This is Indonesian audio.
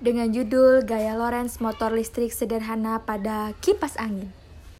dengan judul Gaya Lorenz Motor Listrik Sederhana pada Kipas Angin.